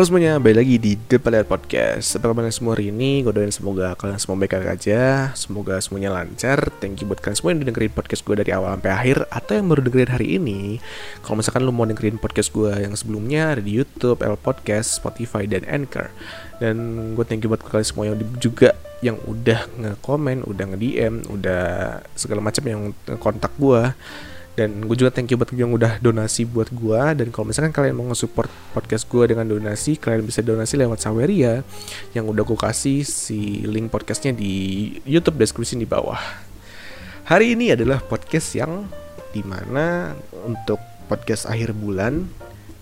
Halo semuanya, balik lagi di Depan Layar Podcast. Apa kabar semua hari ini? Gue doain semoga kalian semua baik-baik aja. Semoga semuanya lancar. Thank you buat kalian semua yang udah dengerin podcast gue dari awal sampai akhir Atau yang baru dengerin hari ini. Kalau misalkan lo mau dengerin podcast gue yang sebelumnya Ada di Youtube, L Podcast, Spotify, dan Anchor. Dan gue thank you buat kalian semua yang juga yang udah nge-comment, udah nge-DM, udah segala macam yang kontak gue dan gue juga thank you buat yang udah donasi buat gue dan kalau misalkan kalian mau nge-support podcast gue dengan donasi kalian bisa donasi lewat Saweria. Yang udah gue kasih si link podcastnya di YouTube deskripsi di bawah. Hari ini adalah podcast yang di mana untuk podcast akhir bulan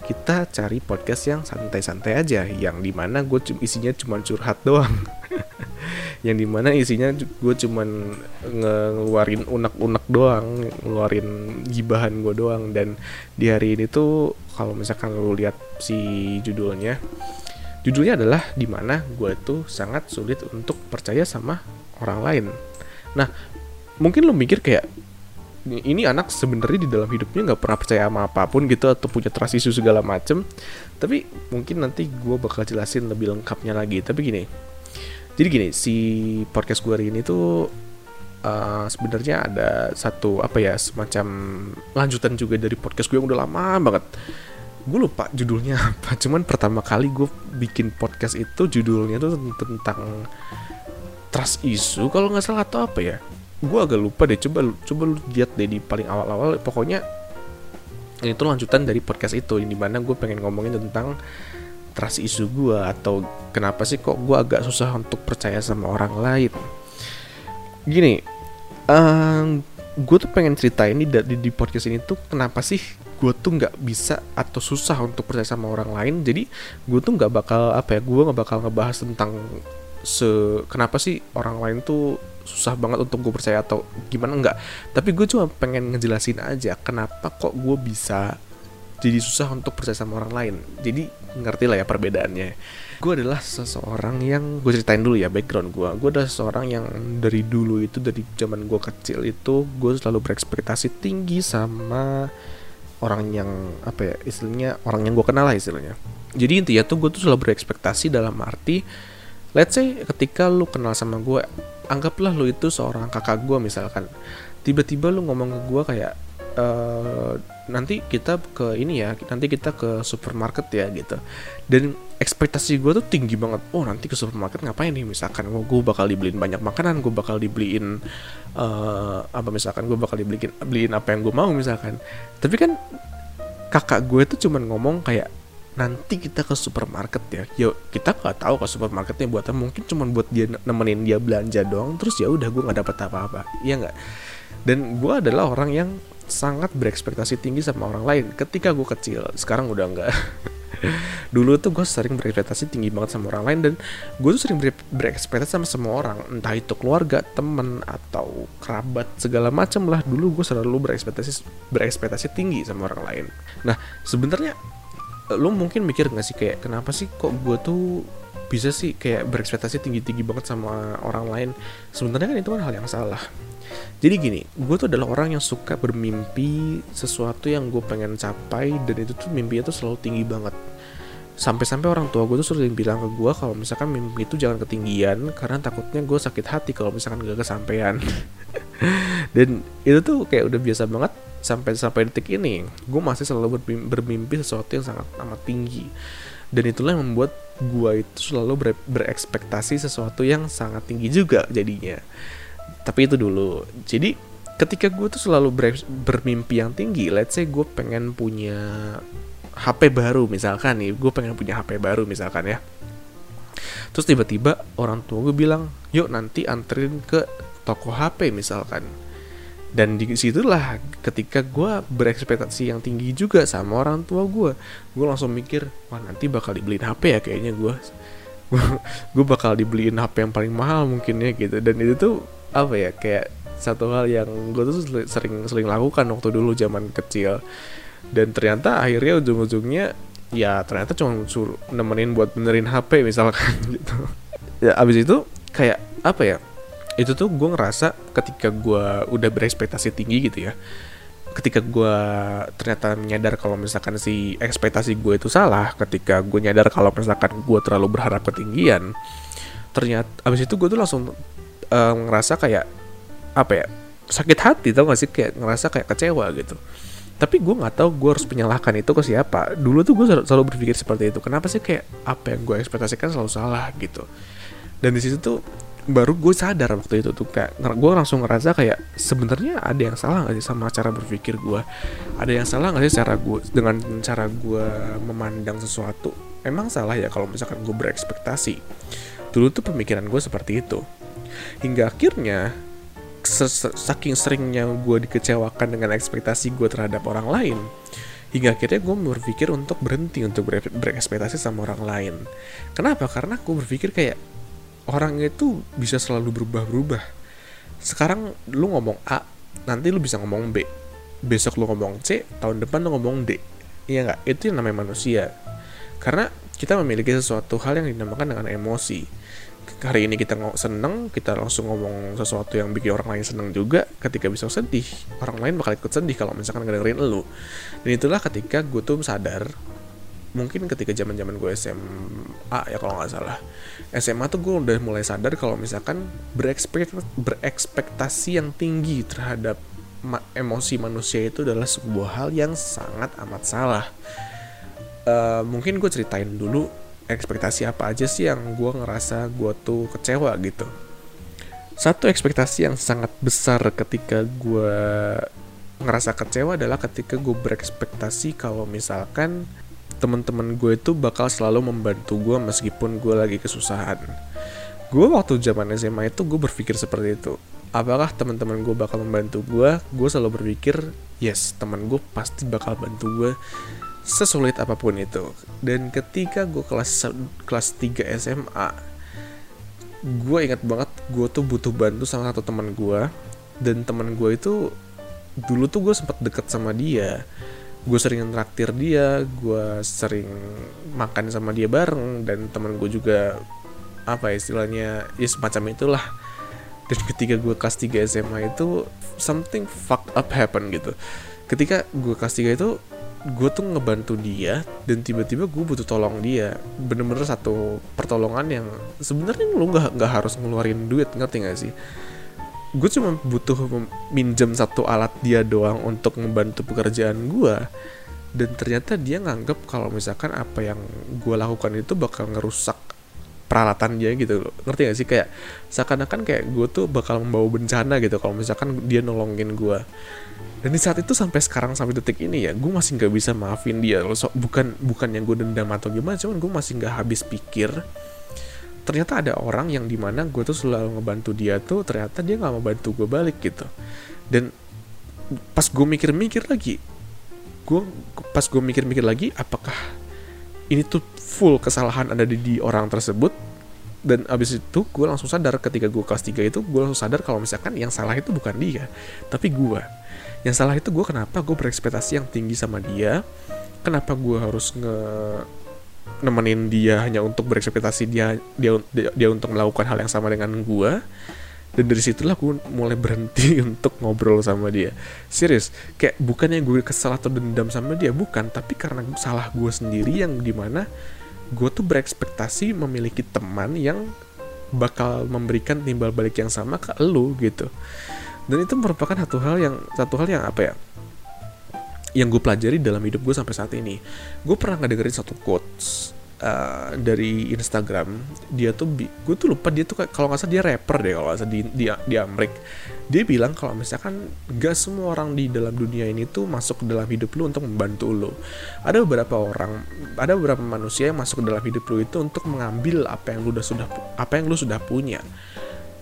kita cari podcast yang santai-santai aja. Yang di mana gue isinya cuma curhat doang yang di mana isinya gue cuman ngeluarin unek-unek doang ngeluarin gibahan gue doang. Dan di hari ini tuh kalau misalkan lu lihat si judulnya judulnya adalah di mana gue tuh sangat sulit untuk percaya sama orang lain. Nah mungkin lo mikir kayak ini anak sebenarnya di dalam hidupnya nggak pernah percaya sama apa pun gitu atau punya trust issue segala macem. Tapi mungkin nanti gue bakal jelasin lebih lengkapnya lagi. Tapi gini jadi gini si podcast gue hari ini tuh uh, sebenarnya ada satu apa ya semacam lanjutan juga dari podcast gue yang udah lama banget. Gue lupa judulnya apa cuman pertama kali gue bikin podcast itu judulnya tuh tentang trust issue kalau nggak salah atau apa ya? Gue agak lupa deh coba coba lu lihat deh di paling awal-awal. Pokoknya ini tuh lanjutan dari podcast itu yang di mana gue pengen ngomongin tentang trust issue gue atau kenapa sih kok gue agak susah untuk percaya sama orang lain? Gini um, gue tuh pengen ceritain di, di, di podcast ini tuh kenapa sih gue tuh nggak bisa atau susah untuk percaya sama orang lain? Jadi gue tuh nggak bakal apa ya gue nggak bakal ngebahas tentang se kenapa sih orang lain tuh susah banget untuk gue percaya atau gimana enggak tapi gue cuma pengen ngejelasin aja kenapa kok gue bisa jadi susah untuk percaya sama orang lain. Jadi ngerti lah ya perbedaannya. Gue adalah seseorang yang gue ceritain dulu ya background gue gue adalah seseorang yang dari dulu itu dari zaman gue kecil itu gue selalu berekspektasi tinggi sama orang yang apa ya istilahnya orang yang gue kenal lah istilahnya. Jadi intinya tuh gue tuh selalu berekspektasi dalam arti let's say ketika lu kenal sama gue anggaplah lu itu seorang kakak gue misalkan. Tiba-tiba lu ngomong ke gue kayak e, nanti kita ke ini ya nanti kita ke supermarket ya gitu. Dan ekspektasi gue tuh tinggi banget. Oh nanti ke supermarket ngapain nih? Misalkan oh, gue bakal dibeliin banyak makanan gue bakal dibeliin uh, apa misalkan gue bakal dibeliin beliin apa yang gue mau misalkan. Tapi kan kakak gue tuh cuman ngomong kayak nanti kita ke supermarket ya. Yuk kita nggak tahu ke supermarketnya buat apa mungkin cuma buat dia nemenin dia belanja doang terus ya udah gue nggak dapat apa-apa. Iya nggak? Dan gue adalah orang yang sangat berekspektasi tinggi sama orang lain. Ketika gue kecil sekarang udah nggak. Dulu tuh gue sering berekspektasi tinggi banget sama orang lain dan gue tuh sering berekspektasi sama semua orang. Entah itu keluarga temen atau kerabat segala macam lah. Dulu gue selalu berekspektasi berekspektasi tinggi sama orang lain. Nah sebenarnya lo mungkin mikir gak sih kayak kenapa sih kok gue tuh bisa sih kayak berekspektasi tinggi-tinggi banget sama orang lain? Sebenarnya kan itu kan hal yang salah jadi gini gue tuh adalah orang yang suka bermimpi sesuatu yang gue pengen capai dan itu tuh mimpinya tuh selalu tinggi banget. Sampai-sampai orang tua gue tuh sering bilang ke gue kalau misalkan mimpi itu jangan ketinggian karena takutnya gue sakit hati kalau misalkan gak kesampaian. Dan itu tuh kayak udah biasa banget sampai sampai detik ini gue masih selalu bermimpi, sesuatu yang sangat amat tinggi. Dan itulah yang membuat gue itu selalu ber, berekspektasi sesuatu yang sangat tinggi juga jadinya tapi itu dulu. Jadi ketika gue tuh selalu ber, bermimpi yang tinggi let's say gue pengen punya HP baru misalkan nih gue pengen punya HP baru misalkan ya. Terus tiba-tiba orang tua gue bilang yuk nanti anterin ke toko HP misalkan. Dan di situlah ketika gue berekspektasi yang tinggi juga sama orang tua gue gue langsung mikir wah nanti bakal dibeliin HP ya kayaknya gue gue bakal dibeliin HP yang paling mahal mungkin ya gitu. Dan itu tuh apa ya kayak satu hal yang gue tuh sering sering lakukan waktu dulu zaman kecil. Dan ternyata akhirnya ujung-ujungnya ya ternyata cuma suruh nemenin buat benerin HP misalkan gitu. Ya abis itu kayak apa ya itu tuh gue ngerasa ketika gue udah berekspektasi tinggi gitu ya ketika gue ternyata menyadar kalau misalkan si ekspektasi gue itu salah ketika gue nyadar kalau misalkan gue terlalu berharap ketinggian ternyata abis itu gue tuh langsung uh, ngerasa kayak apa ya sakit hati tau gak sih? Kayak ngerasa kayak kecewa gitu. Tapi gue nggak tahu gue harus menyalahkan itu ke siapa. Dulu tuh gue selalu berpikir seperti itu. Kenapa sih kayak apa yang gue ekspektasikan selalu salah gitu? Dan di situ tuh baru gue sadar waktu itu tuh kayak gue langsung ngerasa kayak sebenarnya ada yang salah gak sih sama cara berpikir gue ada yang salah gak sih cara gue dengan cara gue memandang sesuatu? Emang salah ya kalau misalkan gue berekspektasi? Dulu tuh pemikiran gue seperti itu hingga akhirnya saking seringnya gue dikecewakan dengan ekspektasi gue terhadap orang lain hingga akhirnya gue berpikir untuk berhenti untuk berekspektasi sama orang lain. Kenapa? Karena gue berpikir kayak orang itu bisa selalu berubah-berubah. Sekarang lu ngomong A nanti lu bisa ngomong B. Besok lu ngomong C tahun depan lu ngomong D. Iya nggak? Itu yang namanya manusia. Karena kita memiliki sesuatu hal yang dinamakan dengan emosi hari ini kita seneng kita langsung ngomong sesuatu yang bikin orang lain seneng juga. Ketika bisa sedih orang lain bakal ikut sedih kalau misalkan ngedengerin lu. Dan itulah ketika gue tuh sadar mungkin ketika zaman zaman gue SMA ya kalau nggak salah. SMA tuh gue udah mulai sadar kalau misalkan berekspekt berekspektasi yang tinggi terhadap ma emosi manusia itu adalah sebuah hal yang sangat amat salah. Uh, mungkin gue ceritain dulu ekspektasi apa aja sih yang gue ngerasa gue tuh kecewa gitu satu ekspektasi yang sangat besar ketika gue ngerasa kecewa adalah ketika gue berekspektasi kalau misalkan teman-teman gue itu bakal selalu membantu gue meskipun gue lagi kesusahan. Gue waktu zaman SMA itu gue berpikir seperti itu. Apakah teman-teman gue bakal membantu gue? Gue selalu berpikir, yes, teman gue pasti bakal bantu gue sesulit apa pun itu. Dan ketika gue kelas kelas 3 SMA, gue ingat banget gue tuh butuh bantu sama satu teman gue dan teman gue itu dulu tuh gue sempat deket sama dia. Gue sering traktir dia gue sering makan sama dia bareng. Dan teman gue juga apa ya istilahnya ya semacam itulah. Dan ketika gue kelas 3 SMA itu something fucked up happen gitu. Ketika gue kelas 3 itu gue tuh ngebantu dia dan tiba-tiba gue butuh tolong dia. Bener-bener satu pertolongan yang sebenarnya lu nggak nggak harus ngeluarin duit ngerti gak sih? Gue cuma butuh minjem satu alat dia doang untuk membantu pekerjaan gue dan ternyata dia nganggep kalau misalkan apa yang gue lakukan itu bakal ngerusak peralatan dia gitu loh. Ngerti gak sih? Kayak seakan-akan kayak gue tuh bakal membawa bencana gitu kalau misalkan dia nolongin gue dan di saat itu sampai sekarang sampai detik ini ya gue masih nggak bisa maafin dia loh. So, bukan bukan yang gue dendam atau gimana cuman gue masih nggak habis pikir ternyata ada orang yang di mana gue tuh selalu ngebantu dia tuh ternyata dia nggak mau bantu gue balik gitu. Dan pas gue mikir-mikir lagi gue pas gue mikir-mikir lagi apakah ini tuh full kesalahan ada di, di orang tersebut. Dan abis itu gue langsung sadar ketika gue kelas 3 itu gue langsung sadar kalau misalkan yang salah itu bukan dia tapi gue yang salah itu gue kenapa gue berekspektasi yang tinggi sama dia? Kenapa gue harus nge nemenin dia hanya untuk berekspektasi dia dia dia, dia untuk melakukan hal yang sama dengan gue dan dari situlah gue mulai berhenti untuk ngobrol sama dia. Serius kayak bukannya gue kesal atau dendam sama dia bukan. Tapi karena salah gue sendiri yang di mana gue tuh berekspektasi memiliki teman yang bakal memberikan timbal balik yang sama ke lu gitu. Dan itu merupakan satu hal yang satu hal yang apa ya yang gue pelajari dalam hidup gue sampai saat ini. Gue pernah ngedengerin satu quotes uh, dari Instagram dia tuh gue tuh lupa dia tuh kalau nggak salah dia rapper deh kalau nggak salah di, di di Amerik dia bilang kalau misalkan gak semua orang di dalam dunia ini tuh masuk ke dalam hidup lu untuk membantu lu. Ada beberapa orang ada beberapa manusia yang masuk ke dalam hidup lu itu untuk mengambil apa yang lu udah sudah apa yang lu sudah punya.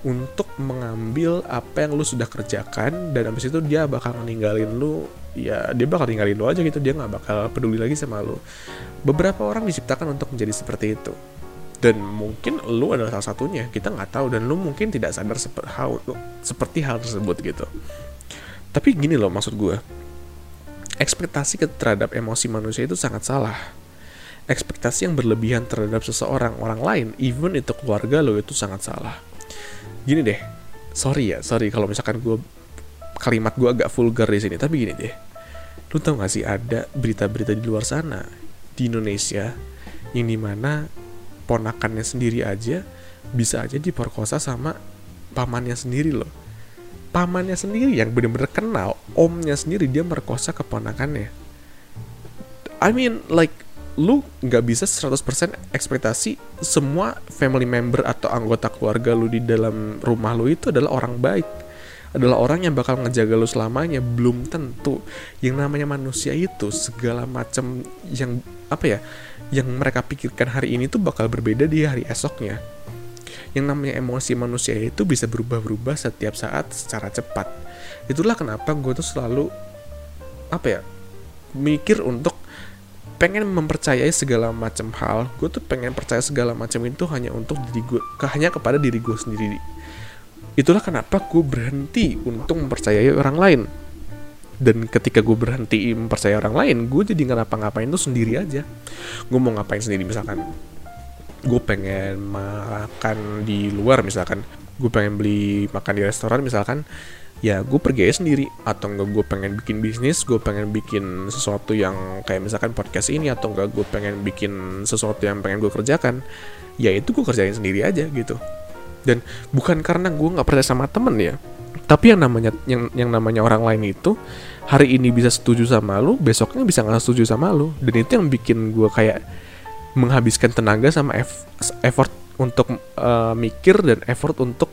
Untuk mengambil apa yang lu sudah kerjakan dan habis itu dia bakal ninggalin lu ya dia bakal ninggalin lu aja gitu. Dia nggak bakal peduli lagi sama lu. Beberapa orang diciptakan untuk menjadi seperti itu. Dan mungkin lu adalah salah satunya. Kita nggak tahu. Dan lu mungkin tidak sadar seperti hal seperti hal tersebut gitu. Tapi gini loh maksud gue ekspektasi terhadap emosi manusia itu sangat salah. Ekspektasi yang berlebihan terhadap seseorang orang lain even itu keluarga lo itu sangat salah. Gini deh. Sorry ya sorry kalau misalkan gue kalimat gue agak vulgar di sini tapi gini deh lu tau gak sih ada berita-berita di luar sana di Indonesia yang di mana ponakannya sendiri aja bisa aja diperkosa sama pamannya sendiri loh. Pamannya sendiri yang bener-bener kenal omnya sendiri dia merkosa keponakannya I mean like lu nggak bisa 100% ekspektasi semua family member atau anggota keluarga lu di dalam rumah lu itu adalah orang baik adalah orang yang bakal ngejaga lu selamanya belum tentu. Yang namanya manusia itu segala macam yang apa ya yang mereka pikirkan hari ini tuh bakal berbeda di hari esoknya. Yang namanya emosi manusia itu bisa berubah-berubah setiap saat secara cepat. Itulah kenapa gue tuh selalu apa ya mikir untuk pengen mempercayai segala macam hal. Gue tuh pengen percaya segala macam itu hanya untuk diri gue hanya kepada diri gue sendiri itulah kenapa gue berhenti untuk mempercayai orang lain. Dan ketika gue berhenti mempercayai orang lain gue jadi ngapa-ngapain tuh sendiri aja. Gue mau ngapain sendiri? Misalkan gue pengen makan di luar misalkan. Gue pengen beli makan di restoran misalkan. Ya gue pergi aja sendiri. Atau enggak gue pengen bikin bisnis gue pengen bikin sesuatu yang kayak misalkan podcast ini atau enggak gue pengen bikin sesuatu yang pengen gue kerjakan. Ya itu gue kerjain sendiri aja gitu dan bukan karena gue nggak percaya sama temen ya tapi yang namanya yang yang namanya orang lain itu hari ini bisa setuju sama lu besoknya bisa nggak setuju sama lu. Dan itu yang bikin gue kayak menghabiskan tenaga sama effort untuk uh, mikir dan effort untuk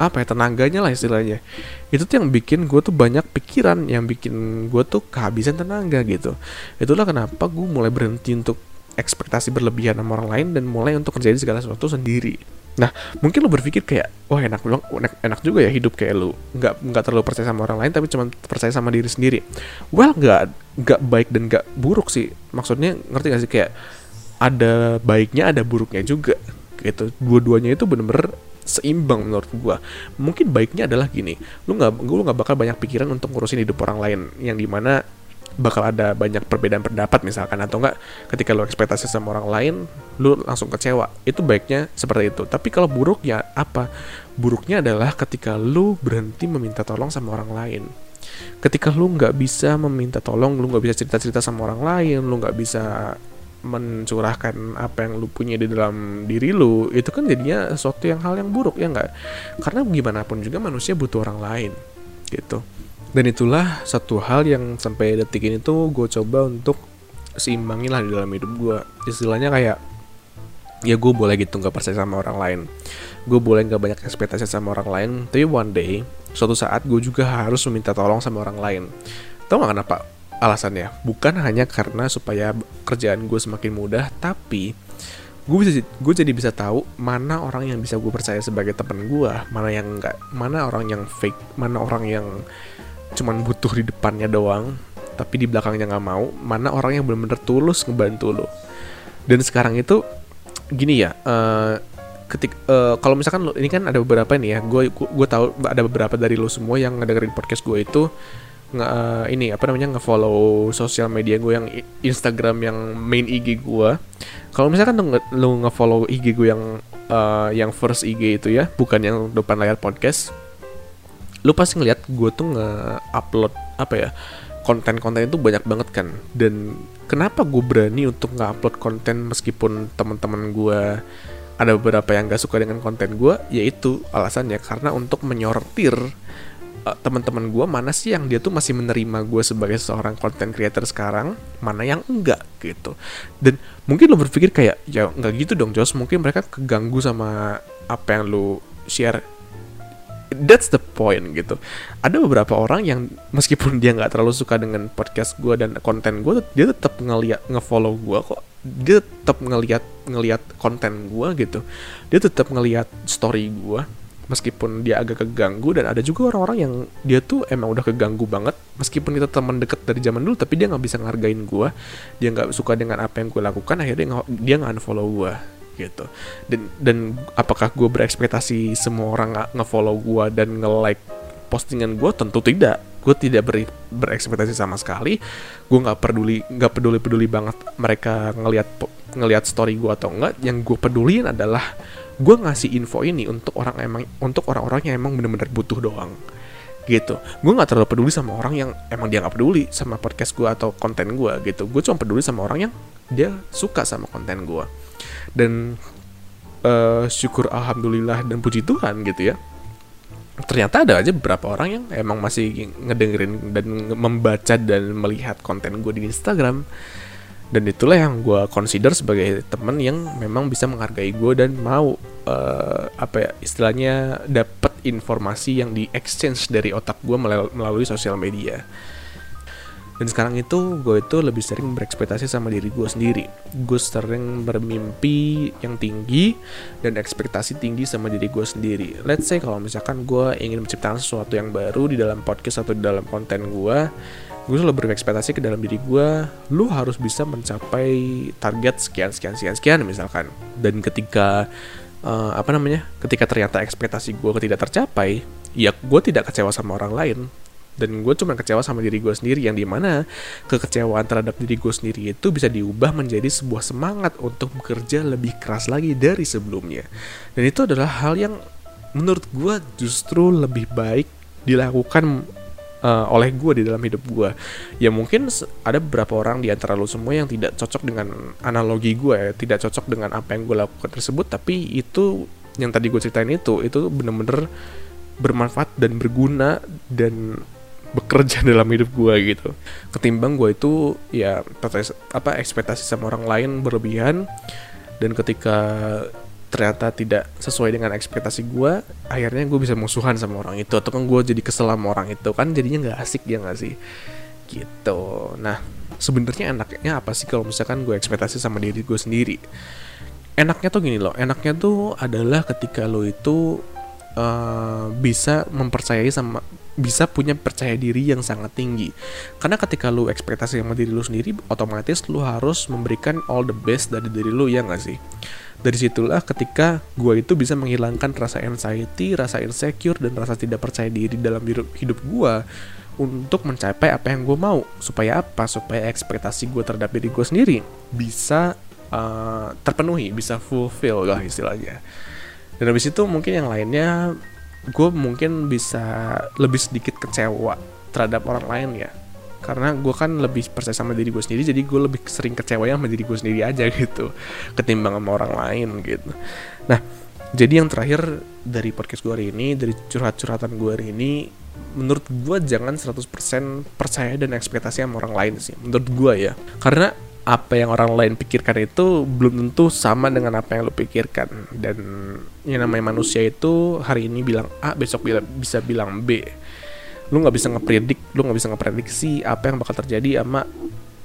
apa ya tenaganya lah istilahnya. Itu tuh yang bikin gue tuh banyak pikiran yang bikin gue tuh kehabisan tenaga gitu. Itulah kenapa gue mulai berhenti untuk ekspektasi berlebihan sama orang lain dan mulai untuk kerjain segala sesuatu sendiri Nah, mungkin lo berpikir kayak, wah enak enak, enak juga ya hidup kayak lo, nggak nggak terlalu percaya sama orang lain, tapi cuma percaya sama diri sendiri. Well, nggak nggak baik dan nggak buruk sih. Maksudnya ngerti gak sih kayak ada baiknya, ada buruknya juga, gitu. Dua-duanya itu bener-bener seimbang menurut gua. Mungkin baiknya adalah gini, lu nggak lu nggak bakal banyak pikiran untuk ngurusin hidup orang lain, yang di mana bakal ada banyak perbedaan pendapat misalkan atau enggak ketika lu ekspektasi sama orang lain lu langsung kecewa. Itu baiknya seperti itu. Tapi kalau buruknya apa? Buruknya adalah ketika lu berhenti meminta tolong sama orang lain. Ketika lu nggak bisa meminta tolong lu nggak bisa cerita cerita sama orang lain lu nggak bisa mencurahkan apa yang lu punya di dalam diri lu itu kan jadinya sesuatu yang hal yang buruk ya nggak? Karena gimana pun juga manusia butuh orang lain gitu dan itulah satu hal yang sampai detik ini tuh gue coba untuk seimbangin lah di dalam hidup gue istilahnya kayak ya gue boleh gitu nggak percaya sama orang lain. Gue boleh nggak banyak ekspektasi sama orang lain tapi one day suatu saat gue juga harus meminta tolong sama orang lain. Tau gak kenapa? Alasannya? Bukan hanya karena supaya kerjaan gue semakin mudah tapi gue bisa gue jadi bisa tahu mana orang yang bisa gue percaya sebagai teman gue mana yang enggak mana orang yang fake mana orang yang cuman butuh di depannya doang tapi di belakangnya nggak mau mana orang yang benar-benar tulus ngebantu lo dan sekarang itu gini ya uh, ketik uh, kalau misalkan lo ini kan ada beberapa nih ya gue gue tahu ada beberapa dari lo semua yang ngedengerin podcast gue itu nge, uh, ini apa namanya ngefollow sosial media gue yang Instagram yang main IG gue kalau misalkan lo, lo ngefollow IG gue yang uh, yang first IG itu ya bukan yang depan layar podcast lu pasti ngeliat gue tuh nge-upload apa ya konten-konten itu banyak banget kan. Dan kenapa gue berani untuk nge-upload konten meskipun teman-teman gue ada beberapa yang gak suka dengan konten gue yaitu alasannya karena untuk menyortir uh, teman-teman gue mana sih yang dia tuh masih menerima gue sebagai seorang content creator sekarang mana yang enggak gitu. Dan mungkin lo berpikir kayak ya nggak gitu dong Jos. Mungkin mereka keganggu sama apa yang lo share that's the point gitu. Ada beberapa orang yang meskipun dia nggak terlalu suka dengan podcast gue dan konten gue dia tetap ngeliat ngefollow gue kok. Dia tetap ngeliat ngeliat konten gue gitu. Dia tetap ngeliat story gue meskipun dia agak keganggu dan ada juga orang-orang yang dia tuh emang udah keganggu banget meskipun kita teman deket dari zaman dulu tapi dia nggak bisa ngargain gue dia nggak suka dengan apa yang gue lakukan akhirnya dia nggak unfollow gue gitu. Dan dan apakah gue berekspektasi semua orang ngefollow gue dan nge-like postingan gue tentu tidak. Gue tidak ber, berekspektasi sama sekali. Gue nggak peduli nggak peduli peduli banget mereka ngelihat ngelihat story gue atau enggak. Yang gue pedulin adalah gue ngasih info ini untuk orang emang untuk orang-orang yang emang bener-bener butuh doang. Gitu. Gue nggak terlalu peduli sama orang yang emang dia nggak peduli sama podcast gue atau konten gue gitu. Gue cuma peduli sama orang yang dia suka sama konten gue dan uh, syukur alhamdulillah dan puji Tuhan gitu ya. Ternyata ada aja beberapa orang yang emang masih ngedengerin dan membaca dan melihat konten gue di Instagram. Dan itulah yang gue consider sebagai temen yang memang bisa menghargai gue dan mau uh, apa ya istilahnya dapat informasi yang di exchange dari otak gue melalui sosial media dan sekarang itu gue itu lebih sering berekspektasi sama diri gue sendiri. Gue sering bermimpi yang tinggi dan ekspektasi tinggi sama diri gue sendiri. Let's say kalau misalkan gue ingin menciptakan sesuatu yang baru di dalam podcast atau di dalam konten gue gue selalu berekspektasi ke dalam diri gue lu harus bisa mencapai target sekian sekian sekian sekian misalkan. Dan ketika uh, apa namanya ketika ternyata ekspektasi gue tidak tercapai ya gue tidak kecewa sama orang lain dan gue cuma kecewa sama diri gue sendiri yang di mana kekecewaan terhadap diri gue sendiri itu bisa diubah menjadi sebuah semangat untuk bekerja lebih keras lagi dari sebelumnya. Dan itu adalah hal yang menurut gue justru lebih baik dilakukan uh, oleh gue di dalam hidup gue ya mungkin ada beberapa orang di antara lo semua yang tidak cocok dengan analogi gue ya tidak cocok dengan apa yang gue lakukan tersebut tapi itu yang tadi gue ceritain itu itu bener-bener bermanfaat dan berguna dan bekerja dalam hidup gue gitu. Ketimbang gue itu ya apa ekspektasi sama orang lain berlebihan. Dan ketika ternyata tidak sesuai dengan ekspektasi gue akhirnya gue bisa musuhan sama orang itu. Atau kan gue jadi kesel sama orang itu kan jadinya nggak asik ya nggak sih? Gitu. Nah sebenarnya enaknya apa sih kalau misalkan gue ekspektasi sama diri gue sendiri? Enaknya tuh gini loh enaknya tuh adalah ketika lo itu uh, bisa mempercayai sama bisa punya percaya diri yang sangat tinggi karena ketika lu ekspektasi sama diri lu sendiri otomatis lu harus memberikan all the best dari diri lu ya nggak sih dari situlah ketika gue itu bisa menghilangkan rasa anxiety, rasa insecure, dan rasa tidak percaya diri dalam hidup, gue untuk mencapai apa yang gue mau. Supaya apa? Supaya ekspektasi gue terhadap diri gue sendiri bisa uh, terpenuhi, bisa fulfill lah istilahnya. Dan habis itu mungkin yang lainnya gue mungkin bisa lebih sedikit kecewa terhadap orang lain ya. Karena gue kan lebih percaya sama diri gue sendiri jadi gue lebih sering kecewa sama diri gue sendiri aja gitu ketimbang sama orang lain gitu. Nah jadi yang terakhir dari podcast gue hari ini dari curhat-curhatan gue hari ini menurut gue jangan 100% percaya dan ekspektasi sama orang lain sih menurut gue ya. Karena apa yang orang lain pikirkan itu belum tentu sama dengan apa yang lo pikirkan. Dan yang namanya manusia itu hari ini bilang A besok bisa bilang B. Lu nggak bisa ngepredik lu nggak bisa ngeprediksi apa yang bakal terjadi sama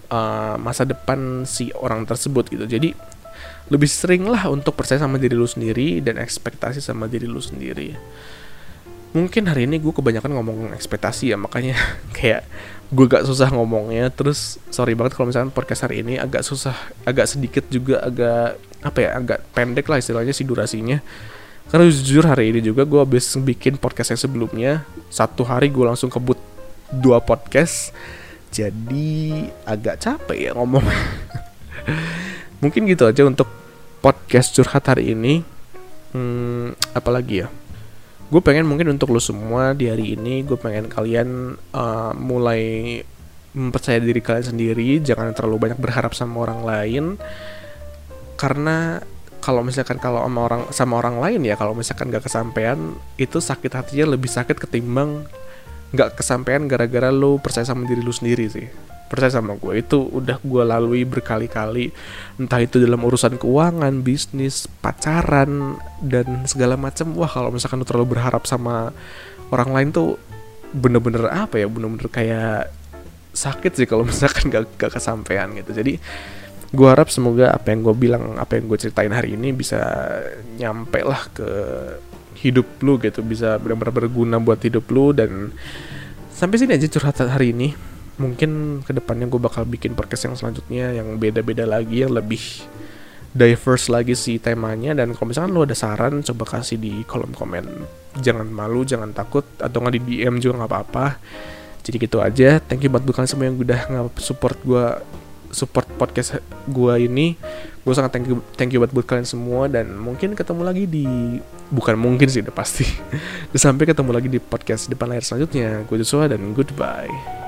uh, masa depan si orang tersebut gitu. Jadi lebih sering lah untuk percaya sama diri lu sendiri dan ekspektasi sama diri lu sendiri mungkin hari ini gue kebanyakan ngomong ekspektasi ya makanya kayak gue gak susah ngomongnya. Terus sorry banget kalau misalnya podcast hari ini agak susah agak sedikit juga agak apa ya agak pendek lah istilahnya si durasinya. Karena jujur hari ini juga gue habis bikin podcast yang sebelumnya. Satu hari gue langsung kebut dua podcast. Jadi agak capek ya ngomong. Mungkin gitu aja untuk podcast curhat hari ini. Hmm, Apalagi ya Gue pengen mungkin untuk lo semua di hari ini Gue pengen kalian uh, mulai mempercaya diri kalian sendiri. Jangan terlalu banyak berharap sama orang lain. Karena kalau misalkan kalau sama orang sama orang lain ya kalau misalkan gak kesampaian itu sakit hatinya lebih sakit ketimbang nggak kesampaian gara-gara lo percaya sama diri lo sendiri sih percaya sama gue itu udah gue lalui berkali-kali. Entah itu dalam urusan keuangan bisnis pacaran dan segala macam wah kalau misalkan lo terlalu berharap sama orang lain tuh bener-bener apa ya? Bener-bener kayak sakit sih kalau misalkan gak, gak kesampaian gitu. Jadi gue harap semoga apa yang gue bilang apa yang gue ceritain hari ini bisa nyampe lah ke hidup lu gitu. Bisa benar-benar berguna buat hidup lu dan sampai sini aja curhat hari ini mungkin ke depannya gue bakal bikin podcast yang selanjutnya yang beda-beda lagi yang lebih diverse lagi sih temanya. Dan kalau misalkan lu ada saran coba kasih di kolom komen. Jangan malu jangan takut atau nggak di DM juga nggak apa-apa. Jadi gitu aja. Thank you buat kalian semua yang udah nggak support gue support podcast gue ini. Gue sangat thank you thank you buat buat kalian semua. Dan mungkin ketemu lagi di bukan mungkin sih udah pasti. Sampai ketemu lagi di podcast depan layar selanjutnya. Gue Joshua dan goodbye